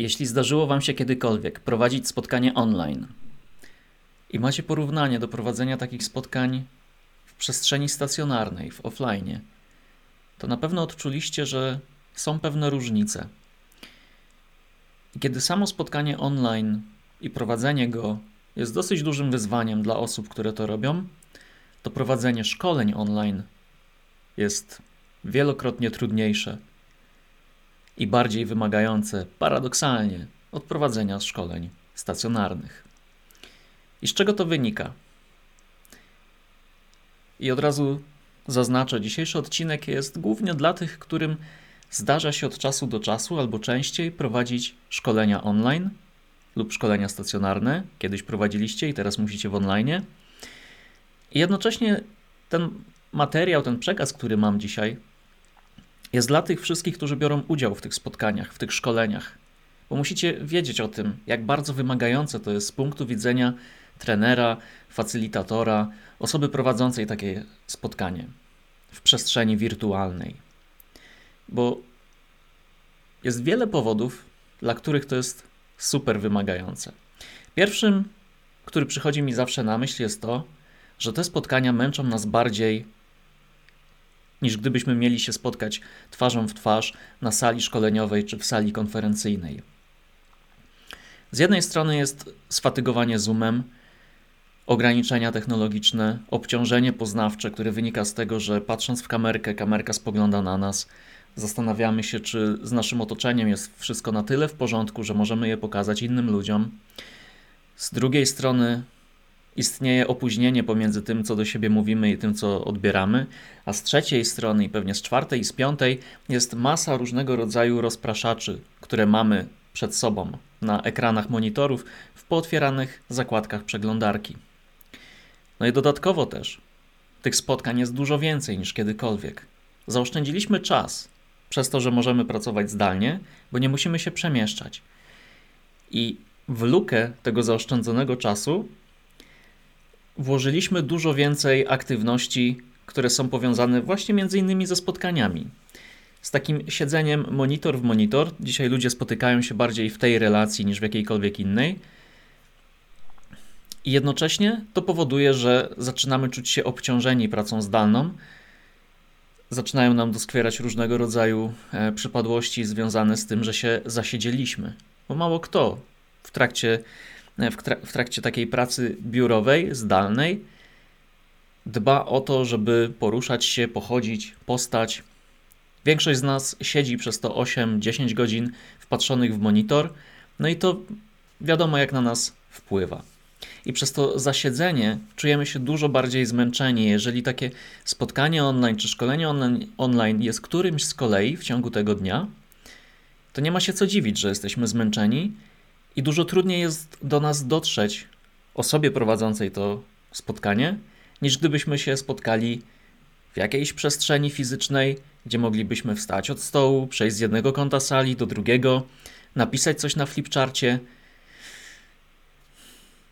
Jeśli zdarzyło Wam się kiedykolwiek prowadzić spotkanie online i macie porównanie do prowadzenia takich spotkań w przestrzeni stacjonarnej, w offline, to na pewno odczuliście, że są pewne różnice. Kiedy samo spotkanie online i prowadzenie go jest dosyć dużym wyzwaniem dla osób, które to robią, to prowadzenie szkoleń online jest wielokrotnie trudniejsze i bardziej wymagające, paradoksalnie, od prowadzenia szkoleń stacjonarnych. I z czego to wynika? I od razu zaznaczę, dzisiejszy odcinek jest głównie dla tych, którym zdarza się od czasu do czasu albo częściej prowadzić szkolenia online lub szkolenia stacjonarne. Kiedyś prowadziliście i teraz musicie w online. I jednocześnie ten materiał, ten przekaz, który mam dzisiaj, jest dla tych wszystkich, którzy biorą udział w tych spotkaniach, w tych szkoleniach. Bo musicie wiedzieć o tym, jak bardzo wymagające to jest z punktu widzenia trenera, facylitatora, osoby prowadzącej takie spotkanie w przestrzeni wirtualnej. Bo jest wiele powodów, dla których to jest super wymagające. Pierwszym, który przychodzi mi zawsze na myśl, jest to, że te spotkania męczą nas bardziej niż gdybyśmy mieli się spotkać twarzą w twarz na sali szkoleniowej czy w sali konferencyjnej. Z jednej strony jest sfatygowanie zoomem, ograniczenia technologiczne, obciążenie poznawcze, które wynika z tego, że patrząc w kamerkę, kamerka spogląda na nas, zastanawiamy się, czy z naszym otoczeniem jest wszystko na tyle w porządku, że możemy je pokazać innym ludziom. Z drugiej strony istnieje opóźnienie pomiędzy tym, co do siebie mówimy i tym, co odbieramy, a z trzeciej strony, i pewnie z czwartej i z piątej, jest masa różnego rodzaju rozpraszaczy, które mamy przed sobą na ekranach monitorów w pootwieranych zakładkach przeglądarki. No i dodatkowo też tych spotkań jest dużo więcej niż kiedykolwiek. Zaoszczędziliśmy czas przez to, że możemy pracować zdalnie, bo nie musimy się przemieszczać. I w lukę tego zaoszczędzonego czasu włożyliśmy dużo więcej aktywności, które są powiązane właśnie między innymi ze spotkaniami. Z takim siedzeniem monitor w monitor. Dzisiaj ludzie spotykają się bardziej w tej relacji niż w jakiejkolwiek innej. I jednocześnie to powoduje, że zaczynamy czuć się obciążeni pracą zdalną. Zaczynają nam doskwierać różnego rodzaju e, przypadłości związane z tym, że się zasiedzieliśmy. Bo mało kto w trakcie w, trak w trakcie takiej pracy biurowej, zdalnej, dba o to, żeby poruszać się, pochodzić, postać. Większość z nas siedzi przez to 8-10 godzin wpatrzonych w monitor, no i to wiadomo, jak na nas wpływa. I przez to zasiedzenie czujemy się dużo bardziej zmęczeni. Jeżeli takie spotkanie online czy szkolenie online jest którymś z kolei w ciągu tego dnia, to nie ma się co dziwić, że jesteśmy zmęczeni i dużo trudniej jest do nas dotrzeć osobie prowadzącej to spotkanie, niż gdybyśmy się spotkali w jakiejś przestrzeni fizycznej, gdzie moglibyśmy wstać od stołu, przejść z jednego kąta sali do drugiego, napisać coś na flipcharcie.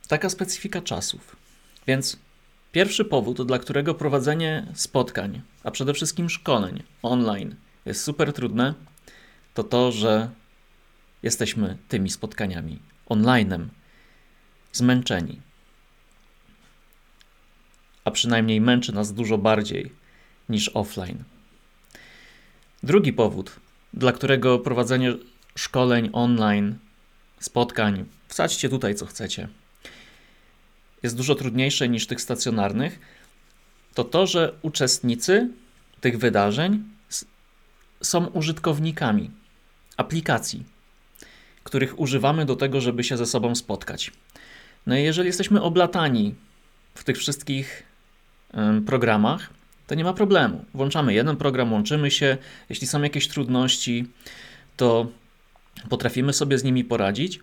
Taka specyfika czasów. Więc pierwszy powód, dla którego prowadzenie spotkań, a przede wszystkim szkoleń online jest super trudne, to to, że jesteśmy tymi spotkaniami onlinem zmęczeni. A przynajmniej męczy nas dużo bardziej niż offline. Drugi powód, dla którego prowadzenie szkoleń online, spotkań, wsadźcie tutaj co chcecie, jest dużo trudniejsze niż tych stacjonarnych, to to, że uczestnicy tych wydarzeń są użytkownikami aplikacji których używamy do tego, żeby się ze sobą spotkać. No i jeżeli jesteśmy oblatani w tych wszystkich programach, to nie ma problemu. Włączamy jeden program, łączymy się. Jeśli są jakieś trudności, to potrafimy sobie z nimi poradzić.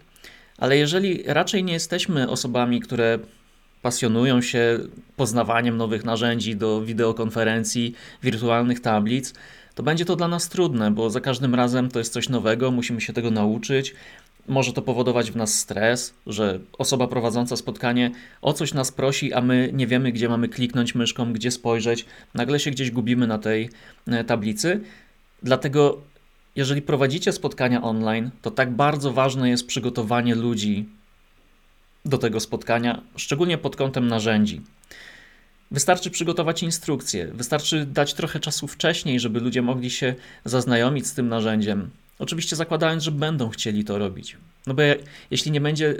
Ale jeżeli raczej nie jesteśmy osobami, które pasjonują się poznawaniem nowych narzędzi do wideokonferencji, wirtualnych tablic, to będzie to dla nas trudne, bo za każdym razem to jest coś nowego, musimy się tego nauczyć. Może to powodować w nas stres, że osoba prowadząca spotkanie o coś nas prosi, a my nie wiemy, gdzie mamy kliknąć myszką, gdzie spojrzeć. Nagle się gdzieś gubimy na tej e, tablicy. Dlatego jeżeli prowadzicie spotkania online, to tak bardzo ważne jest przygotowanie ludzi do tego spotkania, szczególnie pod kątem narzędzi. Wystarczy przygotować instrukcję, wystarczy dać trochę czasu wcześniej, żeby ludzie mogli się zaznajomić z tym narzędziem. Oczywiście zakładając, że będą chcieli to robić. No bo jeśli nie będzie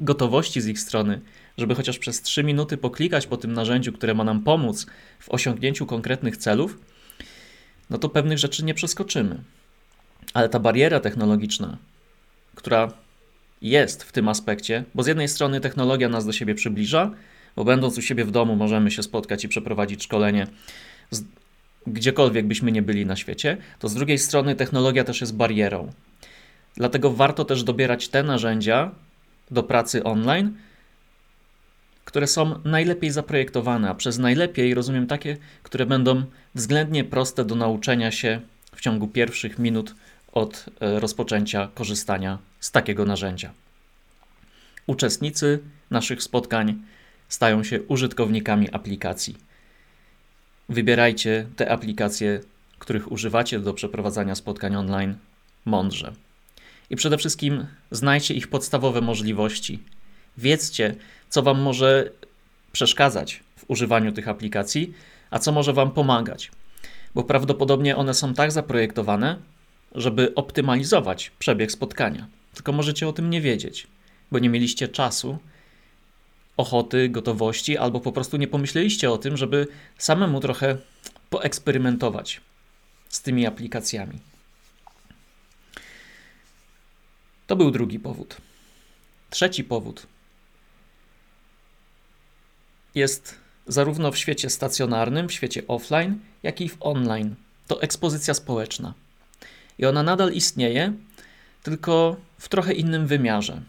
gotowości z ich strony, żeby chociaż przez 3 minuty poklikać po tym narzędziu, które ma nam pomóc w osiągnięciu konkretnych celów, no to pewnych rzeczy nie przeskoczymy. Ale ta bariera technologiczna, która jest w tym aspekcie, bo z jednej strony technologia nas do siebie przybliża, bo będąc u siebie w domu możemy się spotkać i przeprowadzić szkolenie z, gdziekolwiek byśmy nie byli na świecie, to z drugiej strony technologia też jest barierą. Dlatego warto też dobierać te narzędzia do pracy online, które są najlepiej zaprojektowane, a przez najlepiej rozumiem takie, które będą względnie proste do nauczenia się w ciągu pierwszych minut od e, rozpoczęcia korzystania z takiego narzędzia. Uczestnicy naszych spotkań stają się użytkownikami aplikacji. Wybierajcie te aplikacje, których używacie do przeprowadzania spotkań online mądrze. I przede wszystkim znajdźcie ich podstawowe możliwości. Wiedzcie, co Wam może przeszkadzać w używaniu tych aplikacji, a co może Wam pomagać, bo prawdopodobnie one są tak zaprojektowane, żeby optymalizować przebieg spotkania. Tylko możecie o tym nie wiedzieć, bo nie mieliście czasu, ochoty, gotowości, albo po prostu nie pomyśleliście o tym, żeby samemu trochę poeksperymentować z tymi aplikacjami. To był drugi powód. Trzeci powód jest zarówno w świecie stacjonarnym, w świecie offline, jak i w online. To ekspozycja społeczna. I ona nadal istnieje, tylko w trochę innym wymiarze.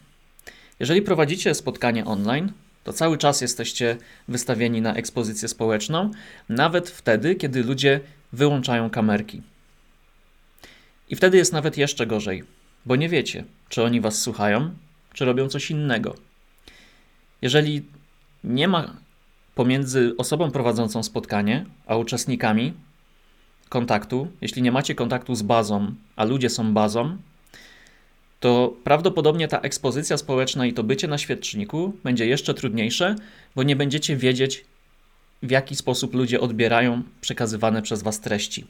Jeżeli prowadzicie spotkanie online, to cały czas jesteście wystawieni na ekspozycję społeczną, nawet wtedy, kiedy ludzie wyłączają kamerki. I wtedy jest nawet jeszcze gorzej, bo nie wiecie, czy oni was słuchają, czy robią coś innego. Jeżeli nie ma pomiędzy osobą prowadzącą spotkanie a uczestnikami kontaktu, jeśli nie macie kontaktu z bazą, a ludzie są bazą, to prawdopodobnie ta ekspozycja społeczna i to bycie na świadczniku będzie jeszcze trudniejsze, bo nie będziecie wiedzieć, w jaki sposób ludzie odbierają przekazywane przez Was treści.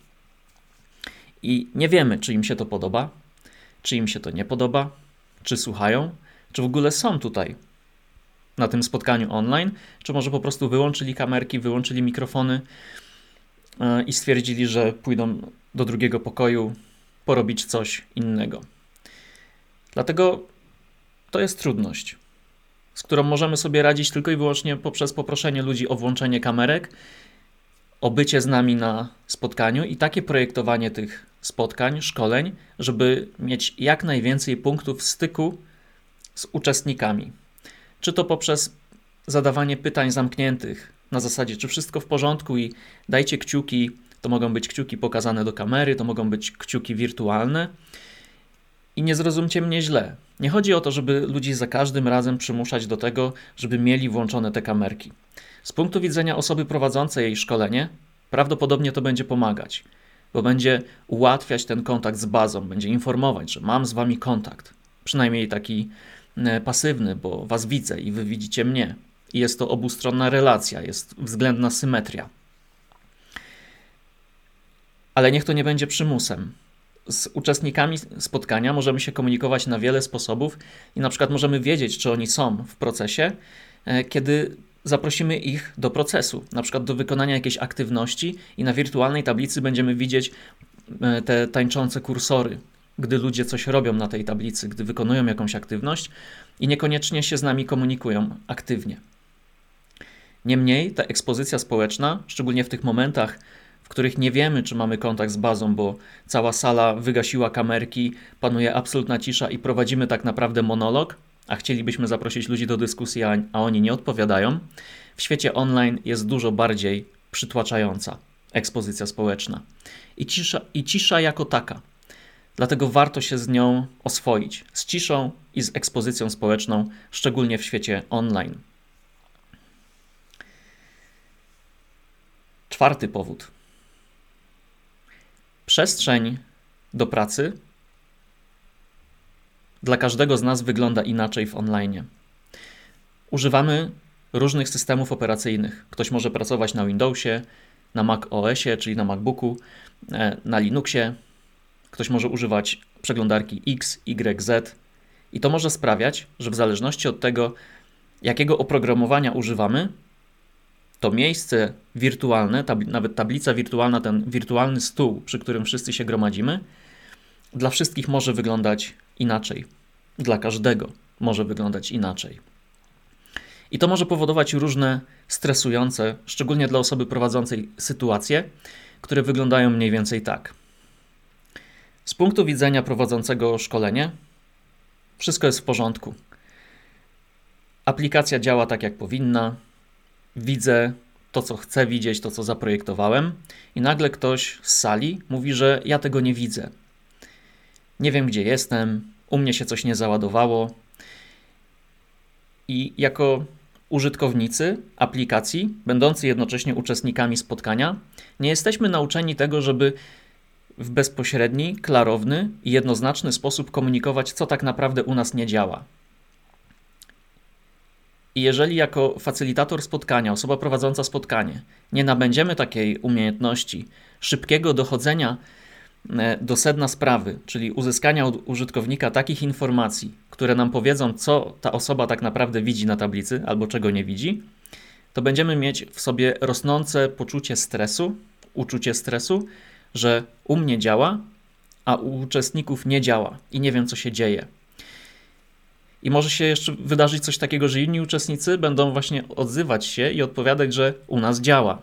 I nie wiemy, czy im się to podoba, czy im się to nie podoba, czy słuchają, czy w ogóle są tutaj na tym spotkaniu online, czy może po prostu wyłączyli kamerki, wyłączyli mikrofony e, i stwierdzili, że pójdą do drugiego pokoju porobić coś innego. Dlatego to jest trudność, z którą możemy sobie radzić tylko i wyłącznie poprzez poproszenie ludzi o włączenie kamerek, o bycie z nami na spotkaniu i takie projektowanie tych spotkań, szkoleń, żeby mieć jak najwięcej punktów styku z uczestnikami. Czy to poprzez zadawanie pytań zamkniętych na zasadzie, czy wszystko w porządku i dajcie kciuki, to mogą być kciuki pokazane do kamery, to mogą być kciuki wirtualne. I nie zrozumcie mnie źle. Nie chodzi o to, żeby ludzi za każdym razem przymuszać do tego, żeby mieli włączone te kamerki. Z punktu widzenia osoby prowadzącej jej szkolenie, prawdopodobnie to będzie pomagać, bo będzie ułatwiać ten kontakt z bazą, będzie informować, że mam z wami kontakt. Przynajmniej taki E, pasywny, bo was widzę i wy widzicie mnie. I jest to obustronna relacja, jest względna symetria. Ale niech to nie będzie przymusem. Z uczestnikami spotkania możemy się komunikować na wiele sposobów i na przykład możemy wiedzieć, czy oni są w procesie, e, kiedy zaprosimy ich do procesu, na przykład do wykonania jakiejś aktywności i na wirtualnej tablicy będziemy widzieć e, te tańczące kursory, gdy ludzie coś robią na tej tablicy, gdy wykonują jakąś aktywność i niekoniecznie się z nami komunikują aktywnie. Niemniej ta ekspozycja społeczna, szczególnie w tych momentach, w których nie wiemy, czy mamy kontakt z bazą, bo cała sala wygasiła kamerki, panuje absolutna cisza i prowadzimy tak naprawdę monolog, a chcielibyśmy zaprosić ludzi do dyskusji, a, a oni nie odpowiadają, w świecie online jest dużo bardziej przytłaczająca ekspozycja społeczna. I cisza, i cisza jako taka Dlatego warto się z nią oswoić, z ciszą i z ekspozycją społeczną, szczególnie w świecie online. Czwarty powód. Przestrzeń do pracy dla każdego z nas wygląda inaczej w online. Używamy różnych systemów operacyjnych. Ktoś może pracować na Windowsie, na Mac OSie, czyli na MacBooku, e, na Linuxie. Ktoś może używać przeglądarki X, Y, Z. I to może sprawiać, że w zależności od tego, jakiego oprogramowania używamy, to miejsce wirtualne, nawet tablica wirtualna, ten wirtualny stół, przy którym wszyscy się gromadzimy, dla wszystkich może wyglądać inaczej. Dla każdego może wyglądać inaczej. I to może powodować różne stresujące, szczególnie dla osoby prowadzącej sytuacje, które wyglądają mniej więcej tak. Z punktu widzenia prowadzącego szkolenie, wszystko jest w porządku. Aplikacja działa tak, jak powinna. Widzę to, co chcę widzieć, to, co zaprojektowałem, i nagle ktoś z sali mówi, że ja tego nie widzę. Nie wiem, gdzie jestem, u mnie się coś nie załadowało. I jako użytkownicy aplikacji, będący jednocześnie uczestnikami spotkania, nie jesteśmy nauczeni tego, żeby w bezpośredni, klarowny i jednoznaczny sposób komunikować, co tak naprawdę u nas nie działa. I jeżeli jako facylitator spotkania, osoba prowadząca spotkanie, nie nabędziemy takiej umiejętności szybkiego dochodzenia e, do sedna sprawy, czyli uzyskania od użytkownika takich informacji, które nam powiedzą, co ta osoba tak naprawdę widzi na tablicy albo czego nie widzi, to będziemy mieć w sobie rosnące poczucie stresu, uczucie stresu, że u mnie działa, a u uczestników nie działa i nie wiem, co się dzieje. I może się jeszcze wydarzyć coś takiego, że inni uczestnicy będą właśnie odzywać się i odpowiadać, że u nas działa.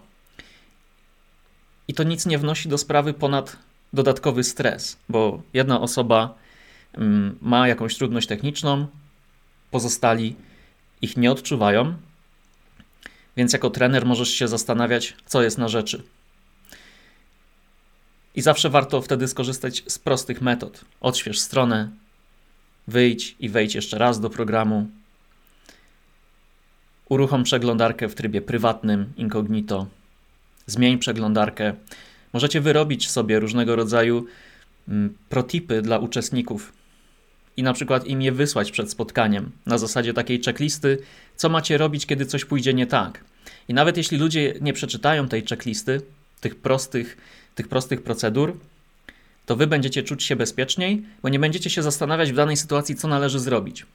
I to nic nie wnosi do sprawy ponad dodatkowy stres, bo jedna osoba mm, ma jakąś trudność techniczną, pozostali ich nie odczuwają, więc jako trener możesz się zastanawiać, co jest na rzeczy. I zawsze warto wtedy skorzystać z prostych metod. Odśwież stronę, wyjdź i wejdź jeszcze raz do programu. Uruchom przeglądarkę w trybie prywatnym, incognito. Zmień przeglądarkę. Możecie wyrobić sobie różnego rodzaju mm, protipy dla uczestników i na przykład im je wysłać przed spotkaniem, na zasadzie takiej checklisty, co macie robić, kiedy coś pójdzie nie tak. I nawet jeśli ludzie nie przeczytają tej checklisty, tych prostych, tych prostych procedur, to wy będziecie czuć się bezpieczniej, bo nie będziecie się zastanawiać w danej sytuacji, co należy zrobić.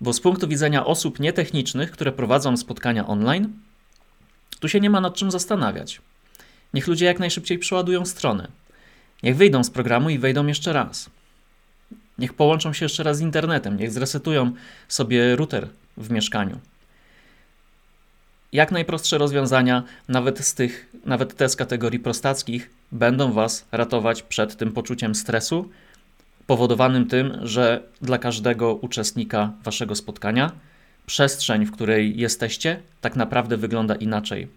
Bo z punktu widzenia osób nietechnicznych, które prowadzą spotkania online, tu się nie ma nad czym zastanawiać. Niech ludzie jak najszybciej przeładują stronę. Niech wyjdą z programu i wejdą jeszcze raz. Niech połączą się jeszcze raz z internetem, niech zresetują sobie router w mieszkaniu. Jak najprostsze rozwiązania, nawet z tych, nawet te z kategorii prostackich, będą Was ratować przed tym poczuciem stresu, powodowanym tym, że dla każdego uczestnika Waszego spotkania przestrzeń, w której jesteście, tak naprawdę wygląda inaczej.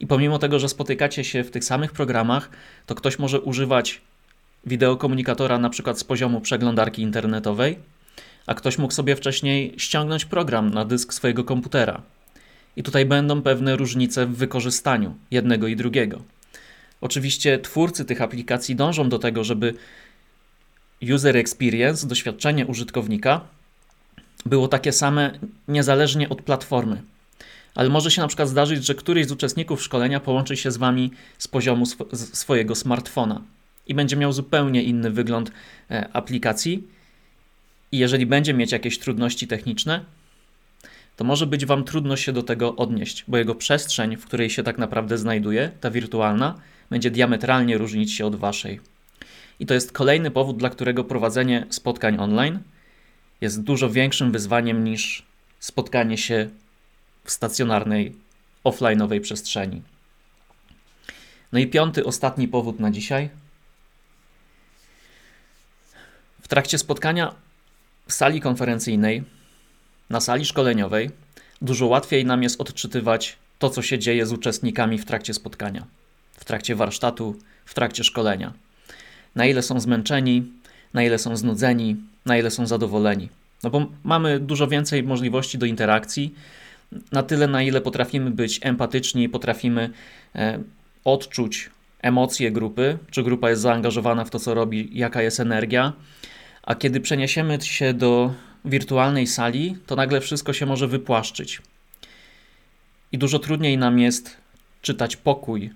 I pomimo tego, że spotykacie się w tych samych programach, to ktoś może używać wideokomunikatora na przykład z poziomu przeglądarki internetowej, a ktoś mógł sobie wcześniej ściągnąć program na dysk swojego komputera. I tutaj będą pewne różnice w wykorzystaniu jednego i drugiego. Oczywiście twórcy tych aplikacji dążą do tego, żeby user experience, doświadczenie użytkownika było takie same niezależnie od platformy. Ale może się na przykład zdarzyć, że któryś z uczestników szkolenia połączy się z Wami z poziomu sw swojego smartfona i będzie miał zupełnie inny wygląd e, aplikacji. I jeżeli będzie mieć jakieś trudności techniczne, to może być Wam trudno się do tego odnieść, bo jego przestrzeń, w której się tak naprawdę znajduje, ta wirtualna, będzie diametralnie różnić się od Waszej. I to jest kolejny powód, dla którego prowadzenie spotkań online jest dużo większym wyzwaniem niż spotkanie się w stacjonarnej, offline'owej przestrzeni. No i piąty, ostatni powód na dzisiaj – w trakcie spotkania w sali konferencyjnej, na sali szkoleniowej, dużo łatwiej nam jest odczytywać to, co się dzieje z uczestnikami w trakcie spotkania, trakcie warsztatu, w trakcie szkolenia. Na ile są zmęczeni, na ile są znudzeni, na ile są zadowoleni. No bo mamy dużo więcej możliwości do interakcji, na tyle, na ile potrafimy być empatyczni, potrafimy e, odczuć emocje grupy, czy grupa jest zaangażowana w to, co robi, jaka jest energia. A kiedy przeniesiemy się do wirtualnej sali, to nagle wszystko się może wypłaszczyć. I dużo trudniej nam jest czytać pokój,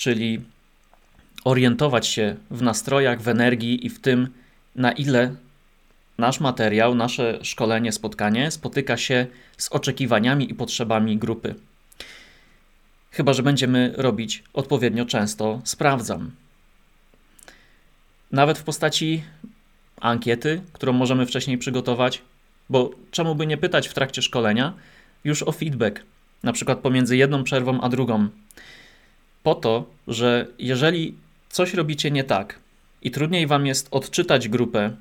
czyli orientować się w nastrojach, w energii i w tym, na ile nasz materiał, nasze szkolenie, spotkanie spotyka się z oczekiwaniami i potrzebami grupy. Chyba, że będziemy robić odpowiednio często, sprawdzam. Nawet w postaci ankiety, którą możemy wcześniej przygotować, bo czemu by nie pytać w trakcie szkolenia już o feedback, na przykład pomiędzy jedną przerwą a drugą. Po to, że jeżeli coś robicie nie tak i trudniej wam jest odczytać grupę,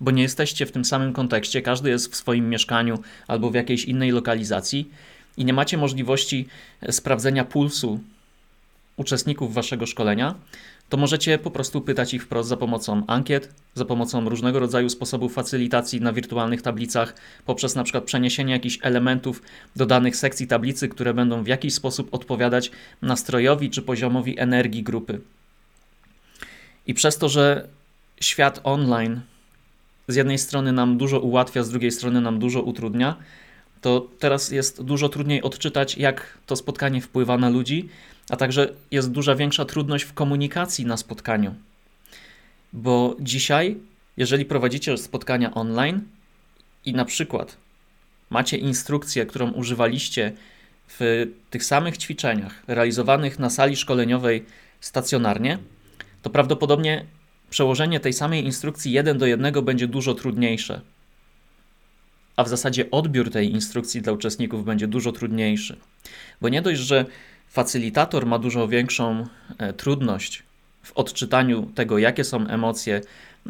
bo nie jesteście w tym samym kontekście, każdy jest w swoim mieszkaniu albo w jakiejś innej lokalizacji i nie macie możliwości sprawdzenia pulsu uczestników waszego szkolenia, to możecie po prostu pytać ich wprost za pomocą ankiet, za pomocą różnego rodzaju sposobów facylitacji na wirtualnych tablicach, poprzez na przykład przeniesienie jakichś elementów do danych sekcji tablicy, które będą w jakiś sposób odpowiadać nastrojowi czy poziomowi energii grupy. I przez to, że świat online z jednej strony nam dużo ułatwia, z drugiej strony nam dużo utrudnia, to teraz jest dużo trudniej odczytać, jak to spotkanie wpływa na ludzi, a także jest duża większa trudność w komunikacji na spotkaniu. Bo dzisiaj, jeżeli prowadzicie spotkania online i na przykład macie instrukcję, którą używaliście w tych samych ćwiczeniach realizowanych na sali szkoleniowej stacjonarnie, to prawdopodobnie przełożenie tej samej instrukcji jeden do jednego będzie dużo trudniejsze. A w zasadzie odbiór tej instrukcji dla uczestników będzie dużo trudniejszy. Bo nie dość, że facylitator ma dużo większą e, trudność w odczytaniu tego, jakie są emocje,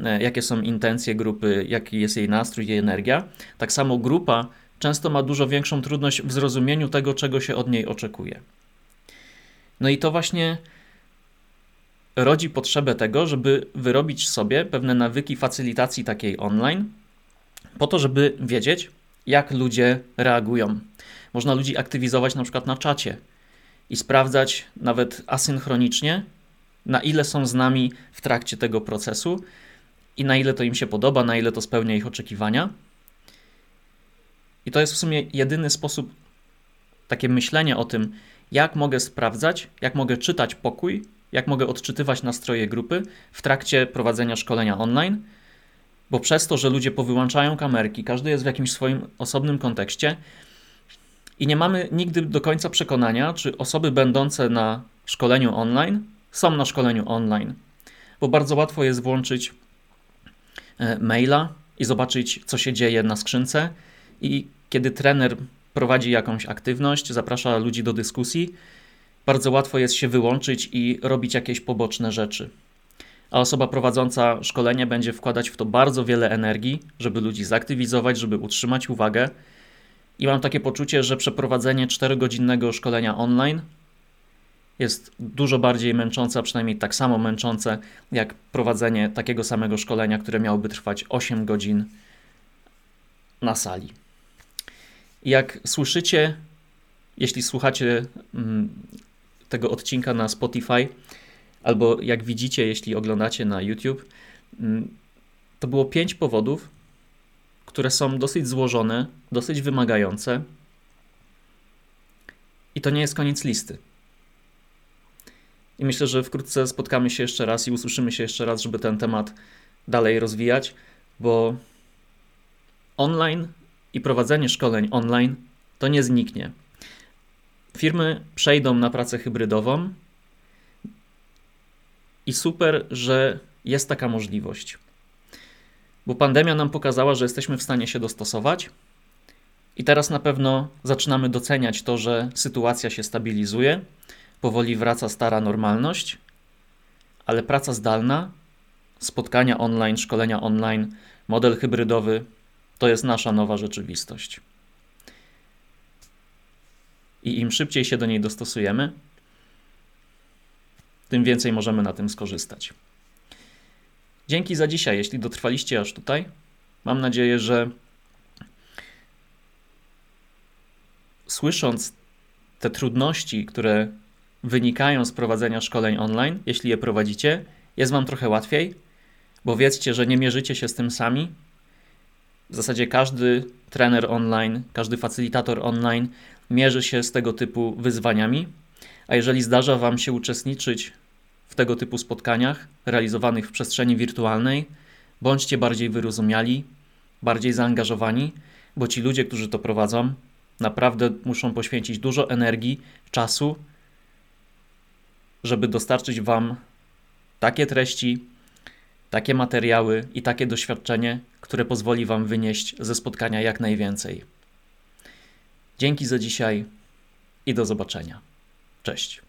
e, jakie są intencje grupy, jaki jest jej nastrój, jej energia, tak samo grupa często ma dużo większą trudność w zrozumieniu tego, czego się od niej oczekuje. No i to właśnie rodzi potrzebę tego, żeby wyrobić sobie pewne nawyki facylitacji takiej online, po to, żeby wiedzieć, jak ludzie reagują. Można ludzi aktywizować na przykład na czacie i sprawdzać nawet asynchronicznie, na ile są z nami w trakcie tego procesu i na ile to im się podoba, na ile to spełnia ich oczekiwania. I to jest w sumie jedyny sposób, takie myślenie o tym, jak mogę sprawdzać, jak mogę czytać pokój jak mogę odczytywać nastroje grupy w trakcie prowadzenia szkolenia online, bo przez to, że ludzie powyłączają kamerki, każdy jest w jakimś swoim osobnym kontekście i nie mamy nigdy do końca przekonania, czy osoby będące na szkoleniu online są na szkoleniu online, bo bardzo łatwo jest włączyć e, maila i zobaczyć, co się dzieje na skrzynce i kiedy trener prowadzi jakąś aktywność, zaprasza ludzi do dyskusji, bardzo łatwo jest się wyłączyć i robić jakieś poboczne rzeczy. A osoba prowadząca szkolenie będzie wkładać w to bardzo wiele energii, żeby ludzi zaktywizować, żeby utrzymać uwagę. I mam takie poczucie, że przeprowadzenie 4-godzinnego szkolenia online jest dużo bardziej męczące, a przynajmniej tak samo męczące, jak prowadzenie takiego samego szkolenia, które miałoby trwać 8 godzin na sali. Jak słyszycie, jeśli słuchacie mm, tego odcinka na Spotify, albo jak widzicie, jeśli oglądacie na YouTube, mm, to było pięć powodów, które są dosyć złożone, dosyć wymagające. I to nie jest koniec listy. I myślę, że wkrótce spotkamy się jeszcze raz i usłyszymy się jeszcze raz, żeby ten temat dalej rozwijać, bo online i prowadzenie szkoleń online to nie zniknie. Firmy przejdą na pracę hybrydową i super, że jest taka możliwość. Bo pandemia nam pokazała, że jesteśmy w stanie się dostosować, i teraz na pewno zaczynamy doceniać to, że sytuacja się stabilizuje, powoli wraca stara normalność, ale praca zdalna, spotkania online, szkolenia online, model hybrydowy to jest nasza nowa rzeczywistość i im szybciej się do niej dostosujemy, tym więcej możemy na tym skorzystać. Dzięki za dzisiaj, jeśli dotrwaliście aż tutaj. Mam nadzieję, że słysząc te trudności, które wynikają z prowadzenia szkoleń online, jeśli je prowadzicie, jest Wam trochę łatwiej, bo wiedzcie, że nie mierzycie się z tym sami. W zasadzie każdy trener online, każdy facylitator online mierzy się z tego typu wyzwaniami, a jeżeli zdarza Wam się uczestniczyć w tego typu spotkaniach realizowanych w przestrzeni wirtualnej, bądźcie bardziej wyrozumiali, bardziej zaangażowani, bo ci ludzie, którzy to prowadzą, naprawdę muszą poświęcić dużo energii, czasu, żeby dostarczyć Wam takie treści, takie materiały i takie doświadczenie, które pozwoli Wam wynieść ze spotkania jak najwięcej. Dzięki za dzisiaj i do zobaczenia. Cześć.